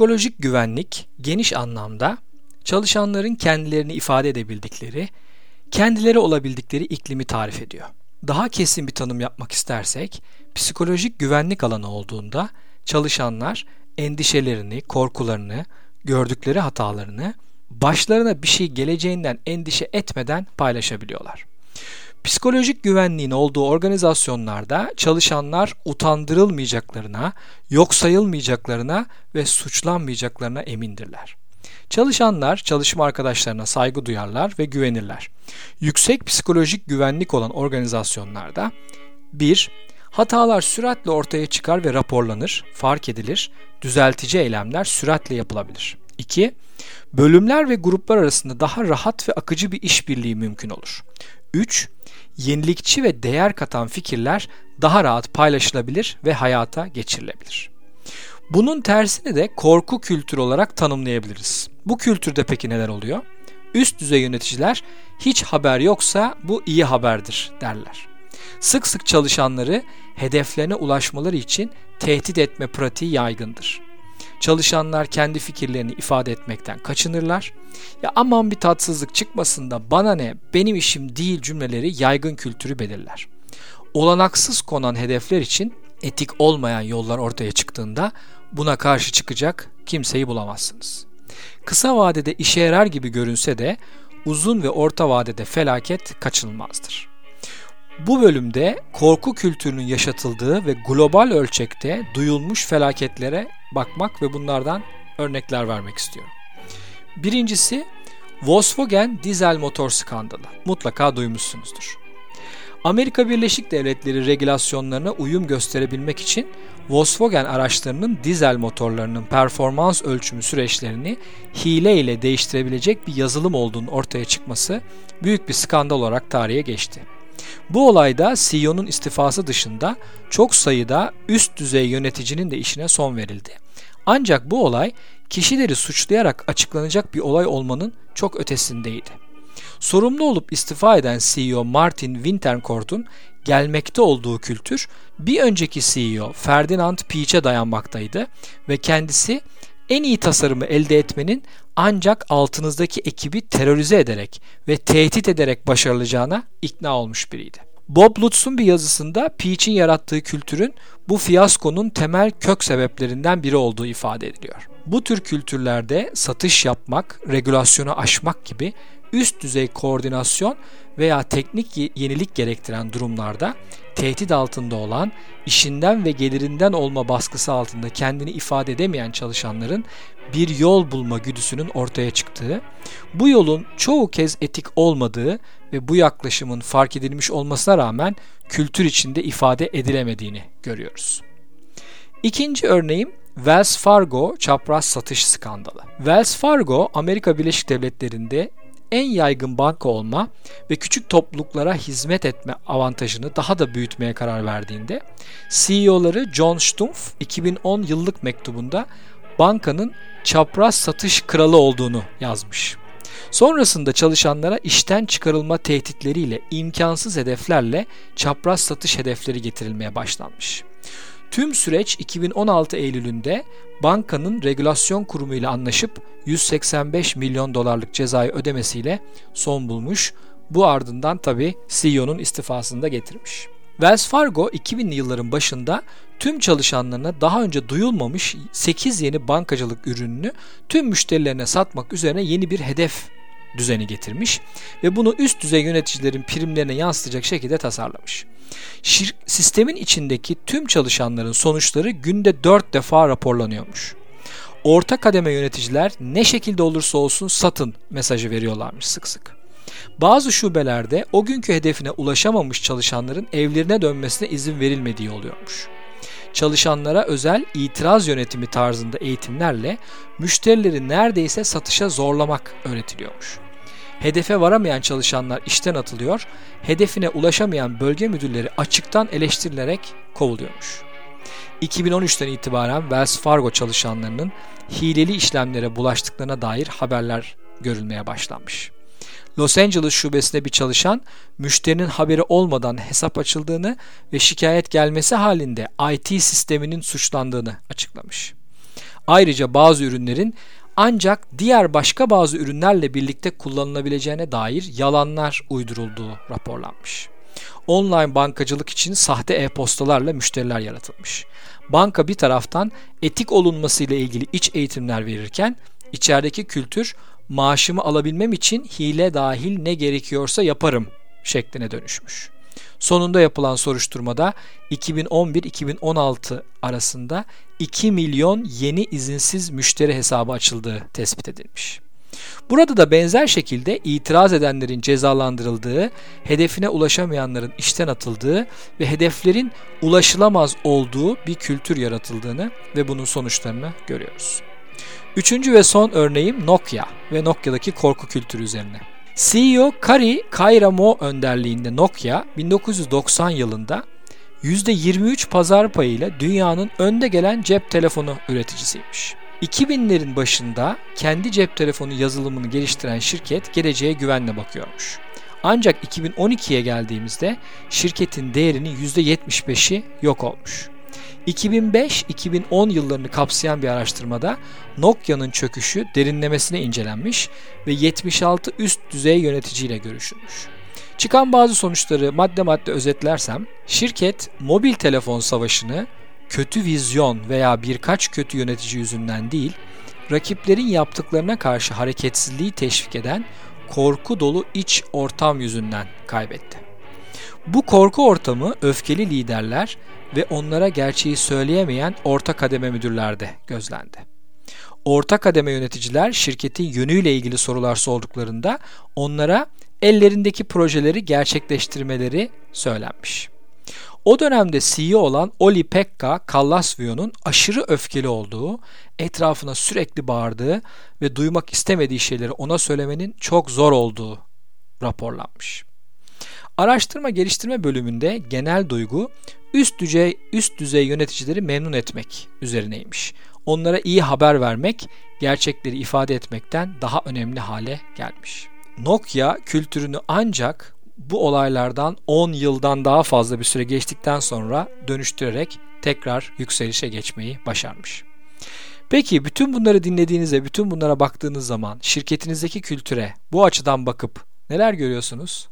Psikolojik güvenlik geniş anlamda çalışanların kendilerini ifade edebildikleri, kendileri olabildikleri iklimi tarif ediyor. Daha kesin bir tanım yapmak istersek, psikolojik güvenlik alanı olduğunda çalışanlar endişelerini, korkularını, gördükleri hatalarını başlarına bir şey geleceğinden endişe etmeden paylaşabiliyorlar. Psikolojik güvenliğin olduğu organizasyonlarda çalışanlar utandırılmayacaklarına, yok sayılmayacaklarına ve suçlanmayacaklarına emindirler. Çalışanlar çalışma arkadaşlarına saygı duyarlar ve güvenirler. Yüksek psikolojik güvenlik olan organizasyonlarda 1. Hatalar süratle ortaya çıkar ve raporlanır, fark edilir, düzeltici eylemler süratle yapılabilir. 2. Bölümler ve gruplar arasında daha rahat ve akıcı bir işbirliği mümkün olur. 3. Yenilikçi ve değer katan fikirler daha rahat paylaşılabilir ve hayata geçirilebilir. Bunun tersini de korku kültürü olarak tanımlayabiliriz. Bu kültürde peki neler oluyor? Üst düzey yöneticiler hiç haber yoksa bu iyi haberdir derler. Sık sık çalışanları hedeflerine ulaşmaları için tehdit etme pratiği yaygındır. Çalışanlar kendi fikirlerini ifade etmekten kaçınırlar. Ya aman bir tatsızlık çıkmasın da bana ne benim işim değil cümleleri yaygın kültürü belirler. Olanaksız konan hedefler için etik olmayan yollar ortaya çıktığında buna karşı çıkacak kimseyi bulamazsınız. Kısa vadede işe yarar gibi görünse de uzun ve orta vadede felaket kaçınılmazdır. Bu bölümde korku kültürünün yaşatıldığı ve global ölçekte duyulmuş felaketlere bakmak ve bunlardan örnekler vermek istiyorum. Birincisi Volkswagen dizel motor skandalı. Mutlaka duymuşsunuzdur. Amerika Birleşik Devletleri regülasyonlarına uyum gösterebilmek için Volkswagen araçlarının dizel motorlarının performans ölçümü süreçlerini hile ile değiştirebilecek bir yazılım olduğunun ortaya çıkması büyük bir skandal olarak tarihe geçti. Bu olayda CEO'nun istifası dışında çok sayıda üst düzey yöneticinin de işine son verildi. Ancak bu olay kişileri suçlayarak açıklanacak bir olay olmanın çok ötesindeydi. Sorumlu olup istifa eden CEO Martin Winterkort'un gelmekte olduğu kültür bir önceki CEO Ferdinand Piech'e dayanmaktaydı ve kendisi en iyi tasarımı elde etmenin ancak altınızdaki ekibi terörize ederek ve tehdit ederek başarılacağına ikna olmuş biriydi. Bob Lutz'un bir yazısında Peach'in yarattığı kültürün bu fiyaskonun temel kök sebeplerinden biri olduğu ifade ediliyor. Bu tür kültürlerde satış yapmak, regülasyonu aşmak gibi üst düzey koordinasyon veya teknik yenilik gerektiren durumlarda tehdit altında olan, işinden ve gelirinden olma baskısı altında kendini ifade edemeyen çalışanların bir yol bulma güdüsünün ortaya çıktığı, bu yolun çoğu kez etik olmadığı ve bu yaklaşımın fark edilmiş olmasına rağmen kültür içinde ifade edilemediğini görüyoruz. İkinci örneğim Wells Fargo çapraz satış skandalı. Wells Fargo Amerika Birleşik Devletleri'nde en yaygın banka olma ve küçük topluluklara hizmet etme avantajını daha da büyütmeye karar verdiğinde CEO'ları John Stumpf 2010 yıllık mektubunda bankanın çapraz satış kralı olduğunu yazmış. Sonrasında çalışanlara işten çıkarılma tehditleriyle imkansız hedeflerle çapraz satış hedefleri getirilmeye başlanmış. Tüm süreç 2016 Eylül'ünde bankanın regülasyon kurumu ile anlaşıp 185 milyon dolarlık cezayı ödemesiyle son bulmuş. Bu ardından tabi CEO'nun istifasını da getirmiş. Wells Fargo 2000'li yılların başında tüm çalışanlarına daha önce duyulmamış 8 yeni bankacılık ürününü tüm müşterilerine satmak üzerine yeni bir hedef düzeni getirmiş ve bunu üst düzey yöneticilerin primlerine yansıtacak şekilde tasarlamış. Şir sistemin içindeki tüm çalışanların sonuçları günde 4 defa raporlanıyormuş. Orta kademe yöneticiler ne şekilde olursa olsun satın mesajı veriyorlarmış sık sık. Bazı şubelerde o günkü hedefine ulaşamamış çalışanların evlerine dönmesine izin verilmediği oluyormuş. Çalışanlara özel itiraz yönetimi tarzında eğitimlerle müşterileri neredeyse satışa zorlamak öğretiliyormuş. Hedefe varamayan çalışanlar işten atılıyor, hedefine ulaşamayan bölge müdürleri açıktan eleştirilerek kovuluyormuş. 2013'ten itibaren Wells Fargo çalışanlarının hileli işlemlere bulaştıklarına dair haberler görülmeye başlanmış. Los Angeles şubesinde bir çalışan müşterinin haberi olmadan hesap açıldığını ve şikayet gelmesi halinde IT sisteminin suçlandığını açıklamış. Ayrıca bazı ürünlerin ancak diğer başka bazı ürünlerle birlikte kullanılabileceğine dair yalanlar uydurulduğu raporlanmış. Online bankacılık için sahte e-postalarla müşteriler yaratılmış. Banka bir taraftan etik olunması ile ilgili iç eğitimler verirken içerideki kültür maaşımı alabilmem için hile dahil ne gerekiyorsa yaparım şekline dönüşmüş. Sonunda yapılan soruşturmada 2011-2016 arasında 2 milyon yeni izinsiz müşteri hesabı açıldığı tespit edilmiş. Burada da benzer şekilde itiraz edenlerin cezalandırıldığı, hedefine ulaşamayanların işten atıldığı ve hedeflerin ulaşılamaz olduğu bir kültür yaratıldığını ve bunun sonuçlarını görüyoruz. Üçüncü ve son örneğim Nokia ve Nokia'daki korku kültürü üzerine. CEO Kari Kairamo önderliğinde Nokia 1990 yılında %23 pazar payıyla dünyanın önde gelen cep telefonu üreticisiymiş. 2000'lerin başında kendi cep telefonu yazılımını geliştiren şirket geleceğe güvenle bakıyormuş. Ancak 2012'ye geldiğimizde şirketin değerinin %75'i yok olmuş. 2005-2010 yıllarını kapsayan bir araştırmada Nokia'nın çöküşü derinlemesine incelenmiş ve 76 üst düzey yöneticiyle görüşülmüş. Çıkan bazı sonuçları madde madde özetlersem, şirket mobil telefon savaşını kötü vizyon veya birkaç kötü yönetici yüzünden değil, rakiplerin yaptıklarına karşı hareketsizliği teşvik eden korku dolu iç ortam yüzünden kaybetti. Bu korku ortamı öfkeli liderler ve onlara gerçeği söyleyemeyen orta kademe müdürlerde gözlendi. Orta kademe yöneticiler şirketin yönüyle ilgili sorular sorduklarında onlara ellerindeki projeleri gerçekleştirmeleri söylenmiş. O dönemde CEO olan Oli Pekka Kallasvio'nun aşırı öfkeli olduğu, etrafına sürekli bağırdığı ve duymak istemediği şeyleri ona söylemenin çok zor olduğu raporlanmış. Araştırma geliştirme bölümünde genel duygu üst düzey üst düzey yöneticileri memnun etmek üzerineymiş. Onlara iyi haber vermek, gerçekleri ifade etmekten daha önemli hale gelmiş. Nokia kültürünü ancak bu olaylardan 10 yıldan daha fazla bir süre geçtikten sonra dönüştürerek tekrar yükselişe geçmeyi başarmış. Peki bütün bunları dinlediğinizde, bütün bunlara baktığınız zaman şirketinizdeki kültüre bu açıdan bakıp neler görüyorsunuz?